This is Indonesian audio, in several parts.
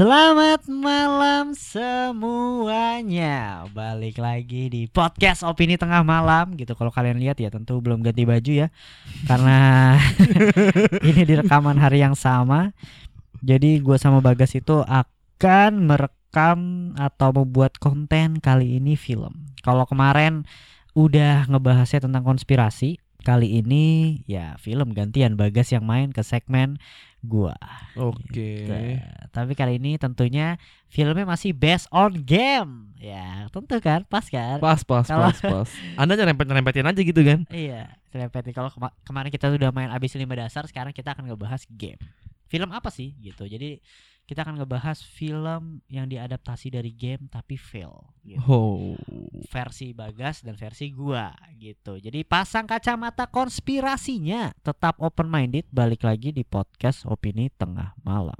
Selamat malam semuanya. Balik lagi di podcast opini tengah malam gitu. Kalau kalian lihat ya tentu belum ganti baju ya. Karena ini di rekaman hari yang sama. Jadi gua sama Bagas itu akan merekam atau membuat konten kali ini film. Kalau kemarin udah ngebahasnya tentang konspirasi, kali ini ya film gantian Bagas yang main ke segmen gua. Oke. Gitu. Tapi kali ini tentunya filmnya masih based on game. Ya, tentu kan, pas kan? Pas pas Kalau- pas pas. Anda nyerempet nyerempetin aja gitu kan? Iya, serempet nih. Kalau kema- kemarin kita udah main abis lima dasar, sekarang kita akan ngebahas game. Film apa sih gitu. Jadi kita akan ngebahas film yang diadaptasi dari game tapi fail gitu. Oh. Versi Bagas dan versi gua gitu. Jadi pasang kacamata konspirasinya, tetap open minded balik lagi di podcast opini tengah malam.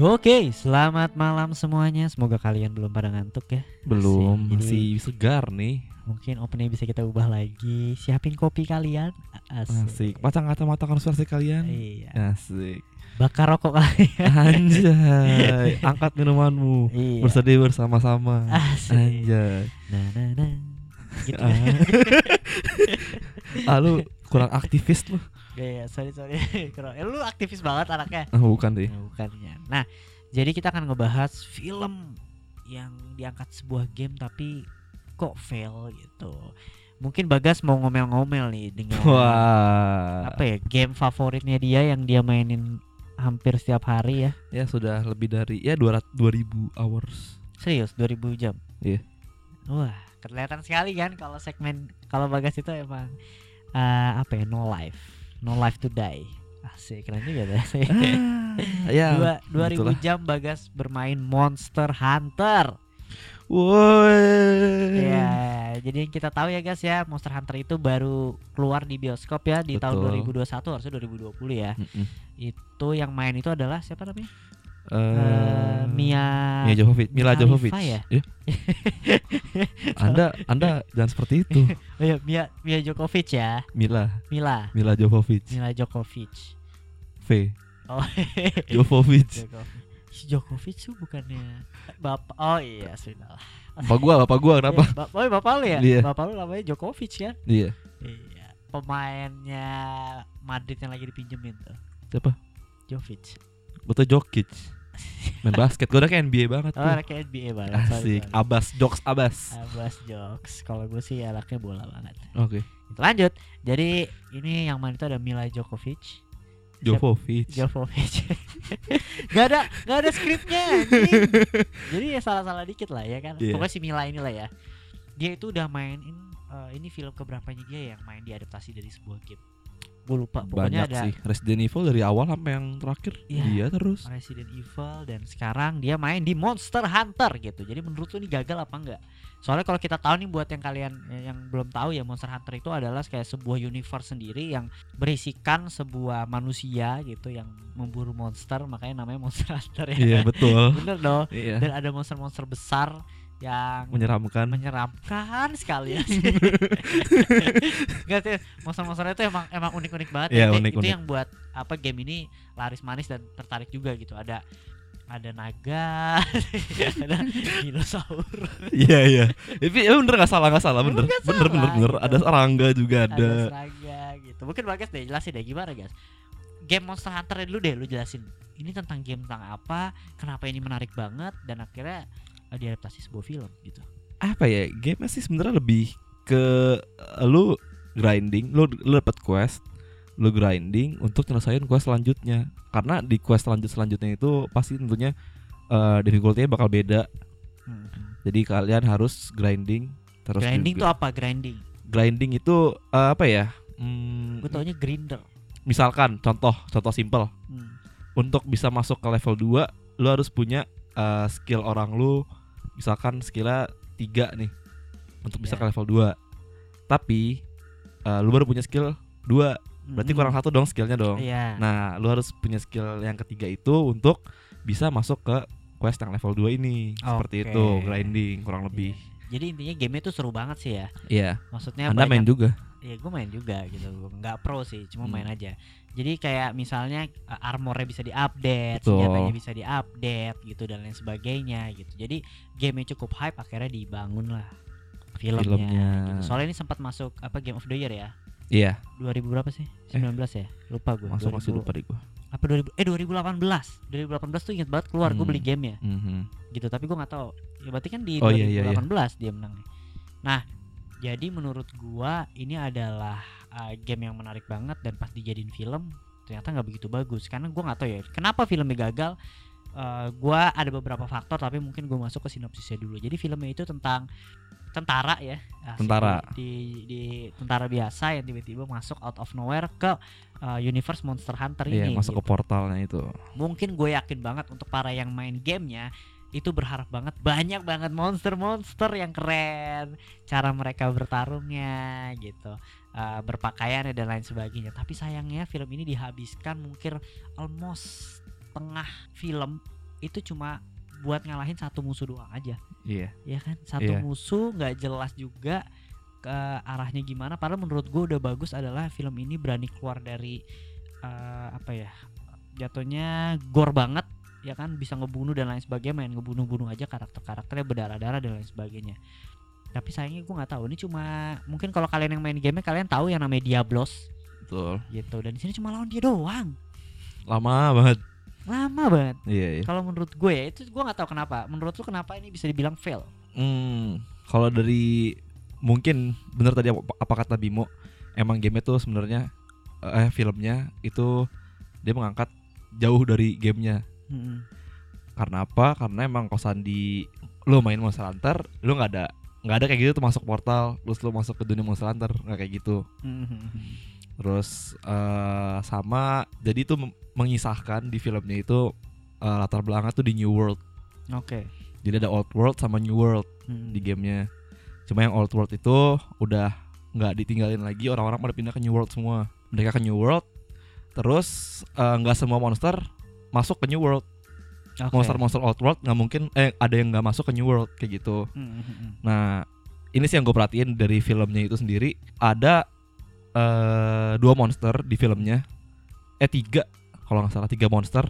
Oke, selamat malam semuanya. Semoga kalian belum pada ngantuk ya. Belum, Asik. masih segar nih. Mungkin openingnya bisa kita ubah lagi. Siapin kopi kalian. Asik. Asik. Pasang kacamata konspirasi kalian. Iya. Asik. Bakar rokok kalian. Anjay, angkat minumanmu. iya. Bersedih bersama-sama. Asik. Anjay. Nah, nah, nah. Gitu. Ah. ah, lu kurang aktivis lu. Iya, sorry sorry. Keren. Eh, lu aktivis banget anaknya. Ah, bukan sih. Nah, bukannya. Nah, jadi kita akan ngebahas film yang diangkat sebuah game tapi kok fail gitu. Mungkin Bagas mau ngomel-ngomel nih dengan Wah. apa ya game favoritnya dia yang dia mainin hampir setiap hari ya. Ya sudah lebih dari ya 200 2000 hours. Serius 2000 jam. Iya. Wah, kelihatan sekali kan kalau segmen kalau Bagas itu emang eh, apa ya no life, no life to die. Asik keren juga tuh. ya. Dua, 2000 begitulah. jam Bagas bermain Monster Hunter. Woi. Ya, jadi yang kita tahu ya guys ya, Monster Hunter itu baru keluar di bioskop ya di tahun Betul. 2021 harusnya 2020 ya. Mm-mm. Itu yang main itu adalah siapa namanya? Eh, Eh, Mia Mia Jovovich, Mila Khalifa Jovovich. ya? Ya. anda Anda jangan seperti itu. Oh iya, Mia Mia Djokovic ya. Mila, Mila, Mila Jovovich. Mila Djokovic. V. Oh, Jovovich. Djokovic. Si Djokovic tuh bukannya bapak. Oh iya, sudah. Bapak gua, bapak gua kenapa? Eh, bap- oh, bapak lu ya? Iya. Bapak lu namanya Djokovic kan? Iya. Iya. Pemainnya Madrid yang lagi dipinjemin tuh. Siapa? Jovic. Betul Jokic. Main basket. Gua udah kayak NBA banget Oh, tuh. anaknya NBA banget. sorry, Asik. sorry. Abas, jokes Abas. Abas jokes. Kalau gue sih anaknya bola banget. Oke. Lanjut. Jadi ini yang main itu ada Mila Djokovic. Jovovich. Jovovic. gak ada gak ada skripnya anjing. Jadi ya salah-salah dikit lah ya kan. Iya. Pokoknya si Mila inilah ya. Dia itu udah mainin eh, ini film keberapanya dia yang main diadaptasi dari sebuah game. Gue lupa pokoknya Banyak ada sih. Resident Evil dari awal sampai yang terakhir Iya. dia terus. Resident Evil dan sekarang dia main di Monster Hunter gitu. Jadi menurut lu ini gagal apa enggak? Soalnya kalau kita tahu nih buat yang kalian eh, yang belum tahu ya Monster Hunter itu adalah kayak sebuah universe sendiri yang berisikan sebuah manusia gitu yang memburu monster makanya namanya Monster Hunter ya. Iya, betul. Bener dong. Iya. Dan ada monster-monster besar yang Menyeramkan. menyeramkan sekali ya. Enggak sih, monster-monsternya itu emang emang unik-unik banget Iya, ya. Itu- unik-unik. Itu yang buat apa game ini laris manis dan tertarik juga gitu. Ada ada naga, ada dinosaur, Iya iya. Tapi ya bener gak salah gak salah bener. Nggak Bener bener salah, bener. gitu. Ada serangga juga ada ada. serangga gitu. Mungkin Bagas deh jelasin deh gimana guys. Game Monster Hunter dulu deh lu jelasin. Ini tentang game tentang apa, kenapa ini menarik banget dan akhirnya diadaptasi sebuah film gitu. Apa ya? Game sih sebenarnya lebih ke eh, lu grinding, lu lu dapat quest, lu grinding untuk nyelesain quest selanjutnya. Karena di quest selanjut selanjutnya itu pasti tentunya eh difficulty-nya bakal beda. Jadi kalian harus grinding terus grinding juga- apa grinding? grinding itu eh, apa ya? Hmm, Gue taunya grinder. misalkan contoh contoh simple Hmm. untuk bisa masuk ke level 2 lu harus punya uh, skill orang lu misalkan skillnya 3 nih untuk bisa Iya. ke level 2 tapi uh, lu baru punya skill 2 berarti Mm-mm. kurang satu dong skillnya dong Iya. nah lu harus punya skill yang ketiga itu untuk bisa masuk ke quest yang level 2 ini. Seperti Oke. itu, grinding kurang lebih. Jadi intinya game itu seru banget sih ya. Iya. Maksudnya Anda main banyak juga. Ya gue main juga gitu nggak pro sih cuma Hmm. main aja jadi kayak misalnya uh, armornya bisa diupdate senjatanya bisa diupdate gitu dan lain sebagainya gitu jadi gamenya cukup hype akhirnya dibangun lah filmnya, Filmnya. gitu. soalnya ini sempat masuk apa Game of the Year ya Iya, 2000 berapa sih 19 ya lupa gue masuk masih lupa deh gua. apa 2000 eh 2018 2018 tuh inget banget keluar gue Hmm. beli gamenya Mhm. gitu tapi gue nggak tahu ya berarti kan di Oh, iya, iya, iya. 2018 dia menang nah jadi menurut gua ini adalah uh, game yang menarik banget dan pas dijadiin film ternyata nggak begitu bagus. Karena gua nggak tahu ya kenapa filmnya gagal? Uh, gua ada beberapa faktor tapi mungkin gue masuk ke sinopsisnya dulu. Jadi filmnya itu tentang tentara ya. Asik, Tentara. di, di tentara biasa yang tiba-tiba masuk out of nowhere ke uh, universe Monster Hunter Iya, ini masuk gitu. ke portalnya itu. mungkin gue yakin banget untuk para yang main gamenya itu berharap banget. Banyak banget monster-monster yang keren. Cara mereka bertarungnya gitu. Eh, berpakaiannya dan lain sebagainya. Tapi sayangnya film ini dihabiskan mungkin almost tengah film. Itu cuma buat ngalahin satu musuh doang aja. Iya. ya kan? Satu Iya. musuh nggak jelas juga ke arahnya gimana. Padahal menurut gue udah bagus adalah film ini berani keluar dari eh, apa ya jatuhnya gore banget ya kan bisa ngebunuh dan lain sebagainya main ngebunuh-bunuh aja karakter-karakternya berdarah-darah dan lain sebagainya tapi sayangnya gue nggak tahu ini cuma mungkin kalau kalian yang main game kalian tahu yang namanya Diablos Betul. gitu dan di sini cuma lawan dia doang Lama banget. lama banget Iya, iya. kalau menurut gue ya itu gue nggak tahu kenapa menurut lu kenapa ini bisa dibilang fail Hmm, kalau dari mungkin bener tadi apa, apa kata Bimo, emang game tuh sebenarnya eh filmnya itu dia mengangkat jauh dari gamenya. Karena apa? Karena emang kosan di lu main Monster Hunter, lu nggak ada nggak ada kayak gitu tuh masuk portal, terus lu masuk ke dunia Monster Hunter nggak kayak gitu. Mm-mm. Terus eh sama jadi itu mengisahkan di filmnya itu eh, latar belakangnya tuh di New World. Oke. Jadi ada Old World sama New World. Mm. di gamenya. Cuma yang Old World itu udah nggak ditinggalin lagi orang-orang pada pindah ke New World semua. Mereka ke New World, terus eh, nggak semua monster masuk ke New World. Oke. Monster-monster Old World nggak mungkin eh ada yang nggak masuk ke New World kayak gitu. Mm-mm. Nah ini sih yang gue perhatiin dari filmnya itu sendiri ada eh dua monster di filmnya, eh tiga kalau nggak salah tiga monster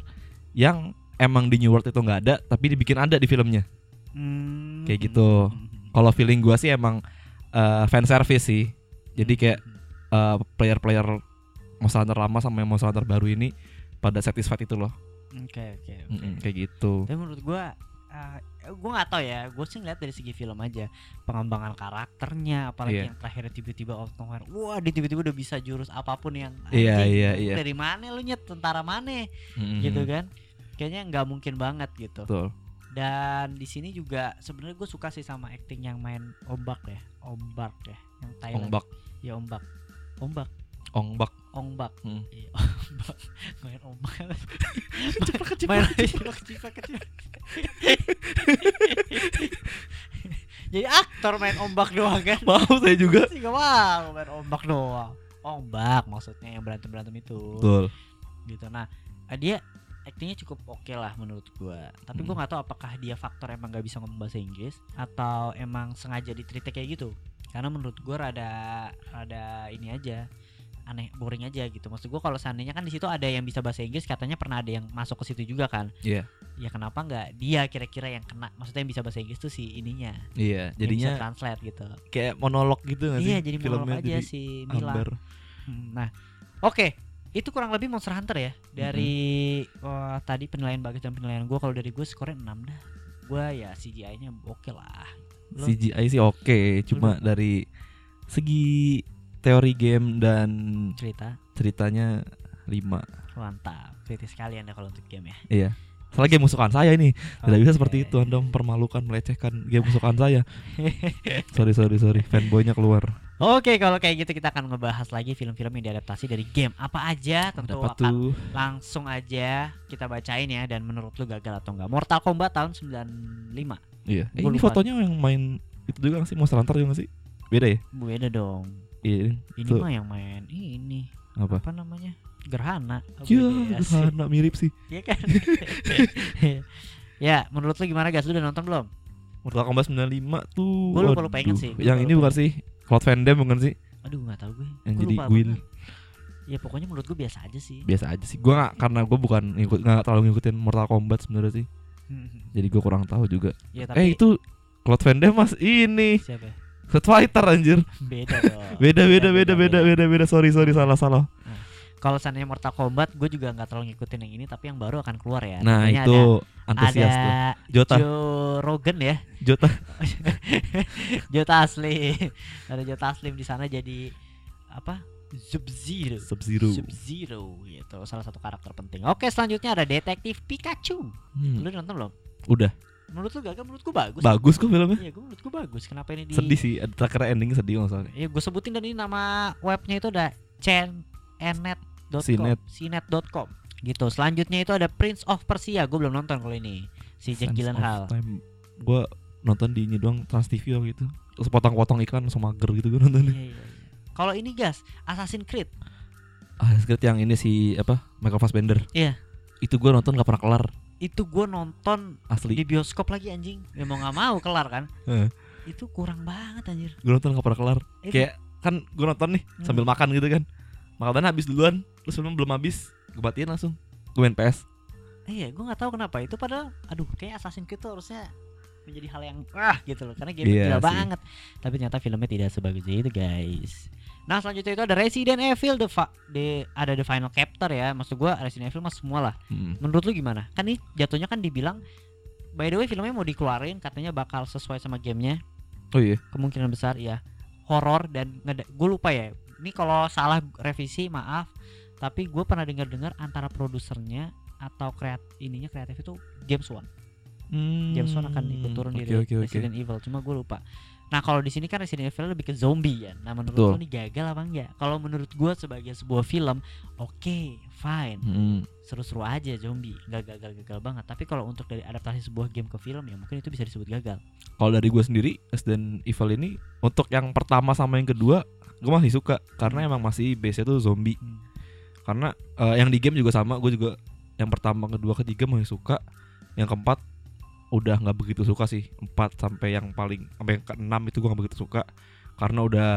yang emang di New World itu nggak ada tapi dibikin ada di filmnya. Mm. Kayak gitu. Kalau feeling gua sih emang eh, fan service sih. Jadi kayak eh, player-player Monster Hunter lama sama yang Monster Hunter baru ini pada satisfied itu loh. Oke oke. oke. Kayak gitu. Tapi menurut gua uh, gua nggak tahu ya, gue sih ngeliat dari segi film aja pengembangan karakternya, apalagi Iya. yang terakhir tiba-tiba out nowhere, wah dia tiba-tiba udah bisa jurus apa pun yang Iya, anjing, iya, iya. dari mana lu nyet tentara mana Mm-mm. gitu kan? Kayaknya nggak mungkin banget gitu. Betul. Dan di sini juga sebenarnya gue suka sih sama acting yang main ombak ya, ombak ya, yang Thailand. Ongbak, Ya ombak, ombak, ongbak. ombak. Hmm. Iya, ombak. main ombak. main ciplak ciplak ciplak. Jadi aktor main ombak doang kan? Mau saya juga. Sih gak mau main ombak doang. Ombak maksudnya yang berantem berantem itu. Betul. Gitu. Nah dia aktingnya cukup oke lah menurut gua. Tapi gua Hmm. nggak tahu apakah dia faktor emang nggak bisa ngomong bahasa Inggris atau emang sengaja ditreatnya kayak gitu. Karena menurut gua rada rada ini aja aneh boring aja gitu. Maksud gua kalau seandainya kan di situ ada yang bisa bahasa Inggris katanya pernah ada yang masuk ke situ juga kan. Iya. Ya kenapa nggak dia kira-kira yang kena? Maksudnya yang bisa bahasa Inggris tuh si ininya. Iya, bisa jadinya translate gitu. kayak monolog gitu nggak sih? Iya jadi monolog filmnya aja jadi si Mila. Hmm, Nah, oke. Itu kurang lebih Monster Hunter ya. Dari wah, tadi penilaian bagus dan penilaian gue kalau dari gue skornya 6 dah. Gue ya CGI-nya oke lah. Lo- CGI sih oke, cuma dari segi teori game dan Cerita ceritanya 5 mantap. Kritis sekali Anda kalau untuk game ya. Iya. Salah game musuhan saya ini. Tidak bisa seperti itu Anda mempermalukan, melecehkan game musuhan saya. sorry, sorry, sorry. Fanboynya keluar. Oke, kalau kayak gitu kita akan ngebahas lagi film-film yang diadaptasi dari game apa aja. Tentu Dapat akan tuh. langsung aja kita bacain ya dan menurut lu gagal atau enggak. Mortal Kombat tahun 95. Iya. Eh, ini fotonya yang main itu juga nggak sih Monster Hunter juga sih? Beda ya? Beda dong. Iya. Ini Tuh. mah yang main ini Apa? apa namanya? Gerhana. Ya, sih. gerhana mirip sih. Iya kan? Ya, menurut lu gimana guys? Lu udah nonton belum? Mortal Kombat 95 tuh. Gua lupa-lupa inget waduh. sih, Yang ini lupa-lupa bukan sih? Cloud Van Damme bukan sih? Aduh, nggak tahu gue. Yang Gua jadi lupa Gwyn. Ya pokoknya menurut gue biasa aja sih. Biasa aja sih. Gua gak, karena gua bukan ngikut nggak terlalu ngikutin Mortal Kombat sebenarnya sih. Jadi gua kurang tahu juga. ya eh tapi itu Cloud Van Damme mas ini siapa? Street Fighter anjir. Beda dong. Beda beda beda beda beda beda. Sorry sorry salah salah. Kalau seandainya Mortal Kombat, gue juga nggak terlalu ngikutin yang ini, tapi yang baru akan keluar ya. Nah Namanya itu ada, antusias tuh. ada Jota Joe Rogan ya, Jota. Jota Aslim. ada Jota Aslim di sana jadi apa? Sub Zero. Sub Zero. Sub Zero gitu, salah satu karakter penting. Oke, selanjutnya ada Detektif Pikachu. Hmm, Lu nonton belum? Udah. Menurut lu gagal, menurut gua bagus. Bagus kok filmnya. Iya, gue menurut gua bagus. Kenapa ini di Sedih sih. Ada terakhir endingnya sedih masalahnya. Ya gue sebutin dan ini nama webnya itu ada cnenet.com Cnet. cnet.com gitu. Selanjutnya itu ada Prince of Persia. Gue belum nonton kalau ini. Si Jack Gyllenhaal. Gua nonton di ini doang Trans TV waktu gitu. Terus potong-potong iklan langsung mager gitu gue nonton. Iya, iya, iya. Kalau ini gas, Assassin's Creed. Ah, script yang ini si apa? Michael Fassbender. Iya. Itu gua nonton gak pernah kelar Itu gue nonton di asli. bioskop lagi anjing. Ya mau nggak mau kelar kan. Heeh. Itu kurang banget anjir. Gue nonton gak pernah kelar. Itu- Kayak kan gue nonton nih Hmm. sambil makan gitu kan. Makanan habis duluan, terus film belum habis, gue matiin langsung. Gue main PS. Iya, gue nggak tahu kenapa itu padahal aduh kayak Assassin's Creed tuh harusnya menjadi hal yang wah gitu loh karena game Iya gila sih. banget. Tapi ternyata filmnya tidak sebagus itu, guys. Nah, selanjutnya itu ada Resident Evil the, Fa- the ada the final chapter ya. Maksud gua Resident Evil mah semua lah. Hmm. Menurut lu gimana? Kan nih jatuhnya kan dibilang by the way filmnya mau dikeluarin katanya bakal sesuai sama gamenya Oh iya. kemungkinan besar ya horor dan gue lupa ya ini kalau salah revisi maaf tapi gue pernah dengar-dengar antara produsernya atau kreat ininya kreatif itu James Wan Hmm. James Wan akan ikut turun di Oke, oke, oke. Resident Evil cuma gue lupa nah kalau di sini kan Resident Evil lebih ke zombie ya nah menurut Betul. lu nih gagal apa enggak kalau menurut gue sebagai sebuah film oke fine Hmm. seru-seru aja zombie nggak gagal-gagal banget tapi kalau untuk dari adaptasi sebuah game ke film ya mungkin itu bisa disebut gagal Kalau dari gue sendiri Resident Evil ini untuk yang pertama sama yang kedua gue masih suka karena emang masih base nya tuh zombie. Hmm. Karena eh, yang di game juga sama, gue juga yang pertama, kedua, ketiga masih suka. Yang keempat udah nggak begitu suka sih. Empat sampai yang paling sampai yang keenam itu gue nggak begitu suka karena udah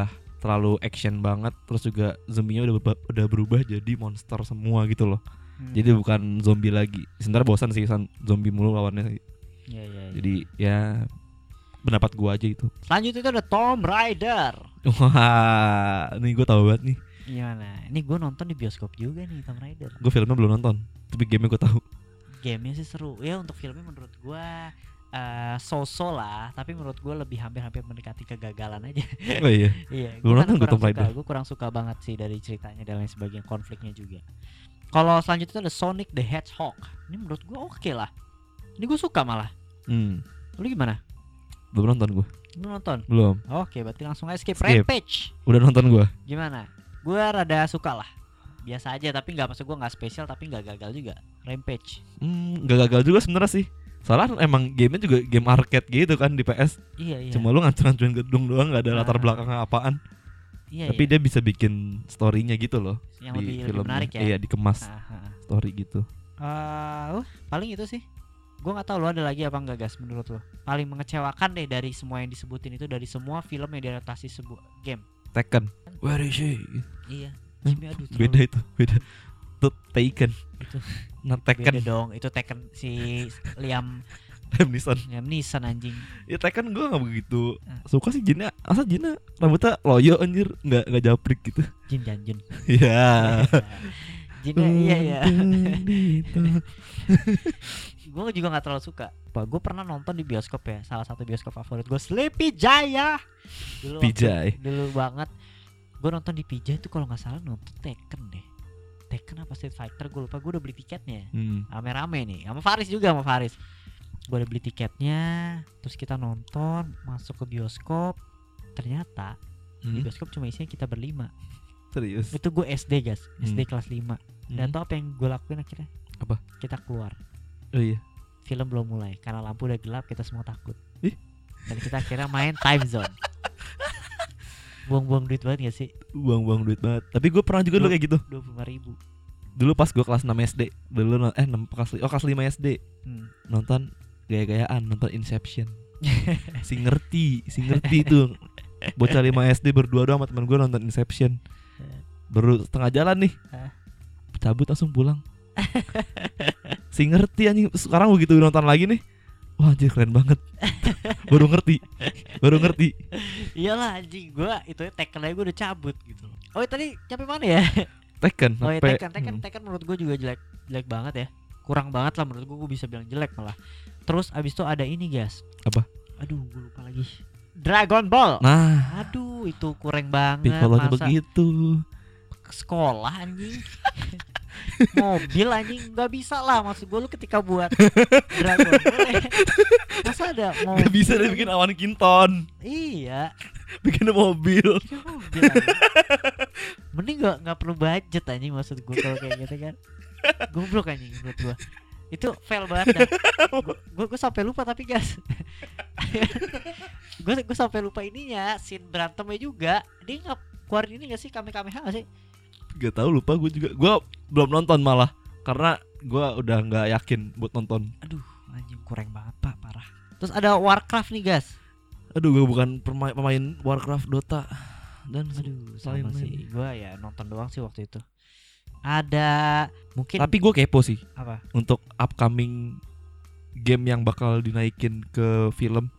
terlalu action banget. Terus juga zombinya udah berubah, udah berubah jadi monster semua gitu loh. Hmm. Jadi bukan zombie lagi. Sebenarnya bosan sih zombie mulu lawannya. Iya, iya, iya. Jadi ya pendapat gua aja itu. Selanjutnya itu ada Tomb Raider. Wah, ini gue tahu banget nih. Gimana? Ini gue nonton di bioskop juga nih Tomb Raider. Gue filmnya belum nonton, tapi gamenya gue tahu. Gamenya sih seru. Ya untuk filmnya menurut gue eh so-so lah, tapi menurut gue lebih hampir-hampir mendekati kegagalan aja. Oh iya. iya, Belum gua nonton kurang suka. Gue kurang suka banget sih dari ceritanya dan lain sebagainya, konfliknya juga. Kalau selanjutnya ada Sonic the Hedgehog. Ini menurut gue oke lah. Ini gue suka malah. Hmm, Lu gimana? belum nonton gue. Lu nonton? Belum. Oke, berarti langsung aja skip. Skip. Rampage. Udah nonton gue. Gimana? Gue rada suka lah. Biasa aja tapi nggak maksud gue nggak spesial tapi nggak gagal juga. Rampage. Hmm, gak gagal juga sebenarnya sih. Soalnya emang gamenya juga game arcade gitu kan di PS. Iya iya. Cuma lu ngancur-ngancurin gedung doang, gak ada Ah. latar belakangnya apaan. iya, Tapi iya. dia bisa bikin storynya gitu loh yang di lebih, lebih filmnya. menarik ya. Iya, dikemas Ah, ah, ah. story gitu. Eh, uh, paling itu sih. Gue nggak tahu lo ada lagi apa enggak gas menurut lo. Paling mengecewakan deh dari semua yang disebutin itu dari semua film yang diadaptasi sebuah game. Tekken. Where is she? Iya. Jimmy aduh Beda itu, beda. Itu Taken. Itu. Nah, beda Tekken dong. Itu Tekken si Liam Liam Neeson. Liam Neeson anjing. Ya Tekken gue gak begitu Ah. suka sih Jinnya. Asa Jinnya rambutnya loyo anjir, nggak nggak japrik gitu. Jin Janjun. Iya. Jin iya iya. gue juga nggak terlalu suka. Pak, gue pernah nonton di bioskop ya. Salah satu bioskop favorit gue Sleepy Jaya. Dulu waktu- Pijay. dulu banget. Gue nonton di Pijay itu kalau nggak salah nonton Tekken deh. Tekken apa Street Fighter gue lupa. Gue udah beli tiketnya. Hmm. Rame-rame nih. Sama Faris juga sama Faris. Gue udah beli tiketnya. Terus kita nonton, masuk ke bioskop. Ternyata di Hmm. bioskop cuma isinya kita berlima. Serius. Itu gue SD guys, SD Hmm. kelas 5 Dan Hmm. tau apa yang gue lakuin akhirnya? Apa? Kita keluar. Oh iya. Film belum mulai karena lampu udah gelap kita semua takut. Ih. Dan kita akhirnya main time zone. Buang-buang duit banget gak sih? Buang-buang duit banget. Tapi gue pernah juga dulu kayak gitu. 25 ribu. Dulu pas gue kelas 6 SD, dulu eh 6 kelas oh kelas 5 SD Hmm. nonton gaya-gayaan nonton Inception. si ngerti, si ngerti itu. Bocah 5 SD berdua doang sama teman gue nonton Inception. Baru setengah jalan nih. Cabut langsung pulang. si ngerti anjing sekarang begitu nonton lagi nih. Wah anjir keren banget. baru ngerti. Baru ngerti. Iyalah anjing gua itu Tekken aja gua udah cabut gitu. Oh tadi sampai mana ya? Tekken Oh ya Tekken, Tekken, Hmm. Tekken menurut gue juga jelek, jelek banget ya. Kurang banget lah menurut gue, gue bisa bilang jelek malah. Terus abis itu ada ini guys. Apa? Aduh, gue lupa lagi. Dragon Ball. Nah, Aduh, itu kurang banget. Piccolo-nya Masa begitu. sekolah anjing. Mobil anjing nggak bisa lah maksud gue lu ketika buat Dragon Ball ya. Masa ada mobil? Gak bisa deh bikin awan kinton. Iya, Bikin mobil. bikin mobil anjing. Mending gak, nggak perlu budget anjing maksud gue kalau kayak gitu kan. Goblok anjing menurut gue. Itu fail banget. Gue gue sampai lupa tapi guys. gue gue sampai lupa ininya scene berantemnya juga. Dia nggak keluarin ini gak sih kameha gak sih? Gak tahu lupa gue juga. Gue belum nonton malah karena gue udah nggak yakin buat nonton. Aduh, anjing kurang banget pak, parah. Terus ada Warcraft nih guys. Aduh, gue bukan pemain, pemain Warcraft, Dota dan Aduh, sama main. sih. Gua ya nonton doang sih waktu itu. Ada mungkin Tapi gue kepo sih apa? untuk upcoming game yang bakal dinaikin ke film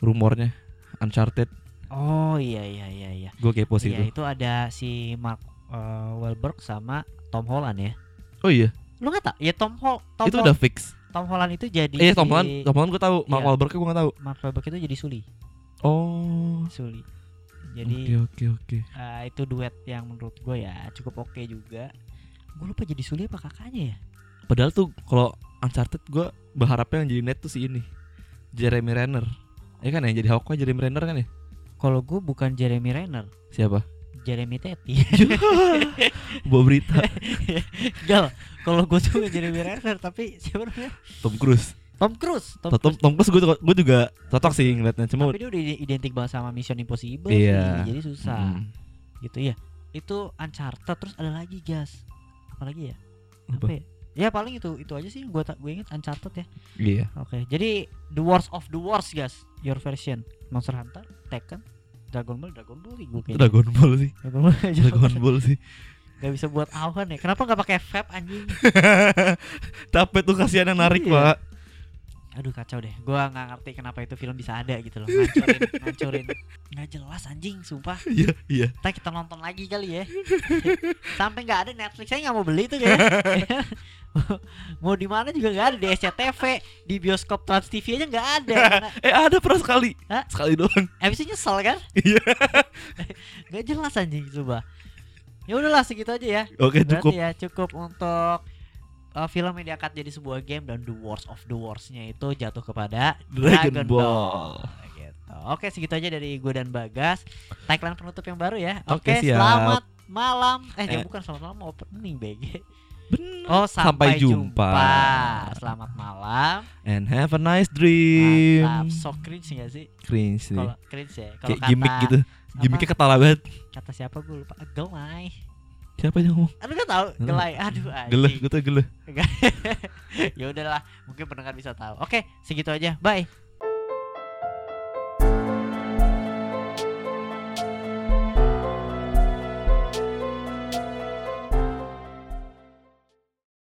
rumornya Uncharted. Oh iya iya iya iya. Gue kepo sih Iya itu. itu ada si Mark eh, Wahlberg sama Tom Holland ya. Oh iya, Lu nggak tak? Ya Tom Hol Tom itu Hol- udah fix. Tom Holland itu jadi Eh, Tom si- Holland, Tom Holland gue tahu. Mark Iya. Wahlberg gue gak tahu. Mark Wahlberg itu jadi Suli. Oh. Suli. Oke Jadi oke oke. eh, itu duet yang menurut gue ya cukup oke juga. Gue lupa jadi Suli apa kakaknya ya? Padahal tuh kalau Uncharted gue berharapnya yang jadi net tuh si ini Jeremy Renner. Ya kan yang jadi Hawkeye Jeremy Renner kan ya? Kalau gue bukan Jeremy Renner, Siapa? Jeremy Teti. Bawa berita Gal, kalau gue tuh bukan Jeremy Renner tapi siapa namanya? Tom Cruise. Tom Cruise. Tom, Tom, Tom Cruise gue gue juga cocok sih ngeliatnya cuma Tapi dia udah identik banget sama Mission Impossible Iya. sih, jadi susah. Mm, Gitu ya. Itu Uncharted terus ada lagi gas. Apalagi ya? Apa? Apa ya? Ya paling itu itu aja sih gue tak gue inget Uncharted ya. Iya. Oke, jadi the worst of the worst guys. Your version Monster Hunter, Tekken, Dragon Ball, Dragon Ball gue kayaknya. Dragon Ball sih. Dragon Ball. Dragon Ball sih. Gak bisa buat awan ya. Kenapa nggak pakai vape anjing? Tapi tuh kasihan yang narik, Iya. Pak. Aduh kacau deh. Gua nggak ngerti kenapa itu film bisa ada gitu loh. Ngancurin, ngancurin. Nggak jelas anjing, sumpah. Iya, iya. Ntar kita nonton lagi kali ya. Sampai nggak ada Netflix saya nggak mau beli tuh kayak. mau di mana juga nggak ada di SCTV, di bioskop Trans TV aja nggak ada. Karena Eh, ada pernah sekali. Hah? Sekali doang. Abis itu nyesel kan? Iya. Nggak jelas anjing coba. Ya udahlah segitu aja ya. Oke, Berarti cukup. ya cukup untuk uh, film yang diangkat jadi sebuah game dan the worst of the worstnya itu jatuh kepada Dragon Dragon, Ball. Ball. Gitu. Oke segitu aja dari gue dan Bagas. Tagline penutup yang baru ya. Oke, Oke, siap. selamat malam. Eh, Eh. ya bukan selamat malam opening BG. Bener. Oh Sampai sampai, jumpa. Selamat malam. And have a nice dream. Mantap. So cringe gak sih? Cringe sih. Kalau cringe ya. Kalau gimmick gitu. Gimmicknya ketala banget. kata siapa gue lupa. Gelai. Siapa yang ngomong? Aduh gak tahu. Gelai. Aduh anjing. Geleh, gue tuh geleh. ya udahlah, mungkin pendengar bisa tahu. Oke, segitu aja. Bye.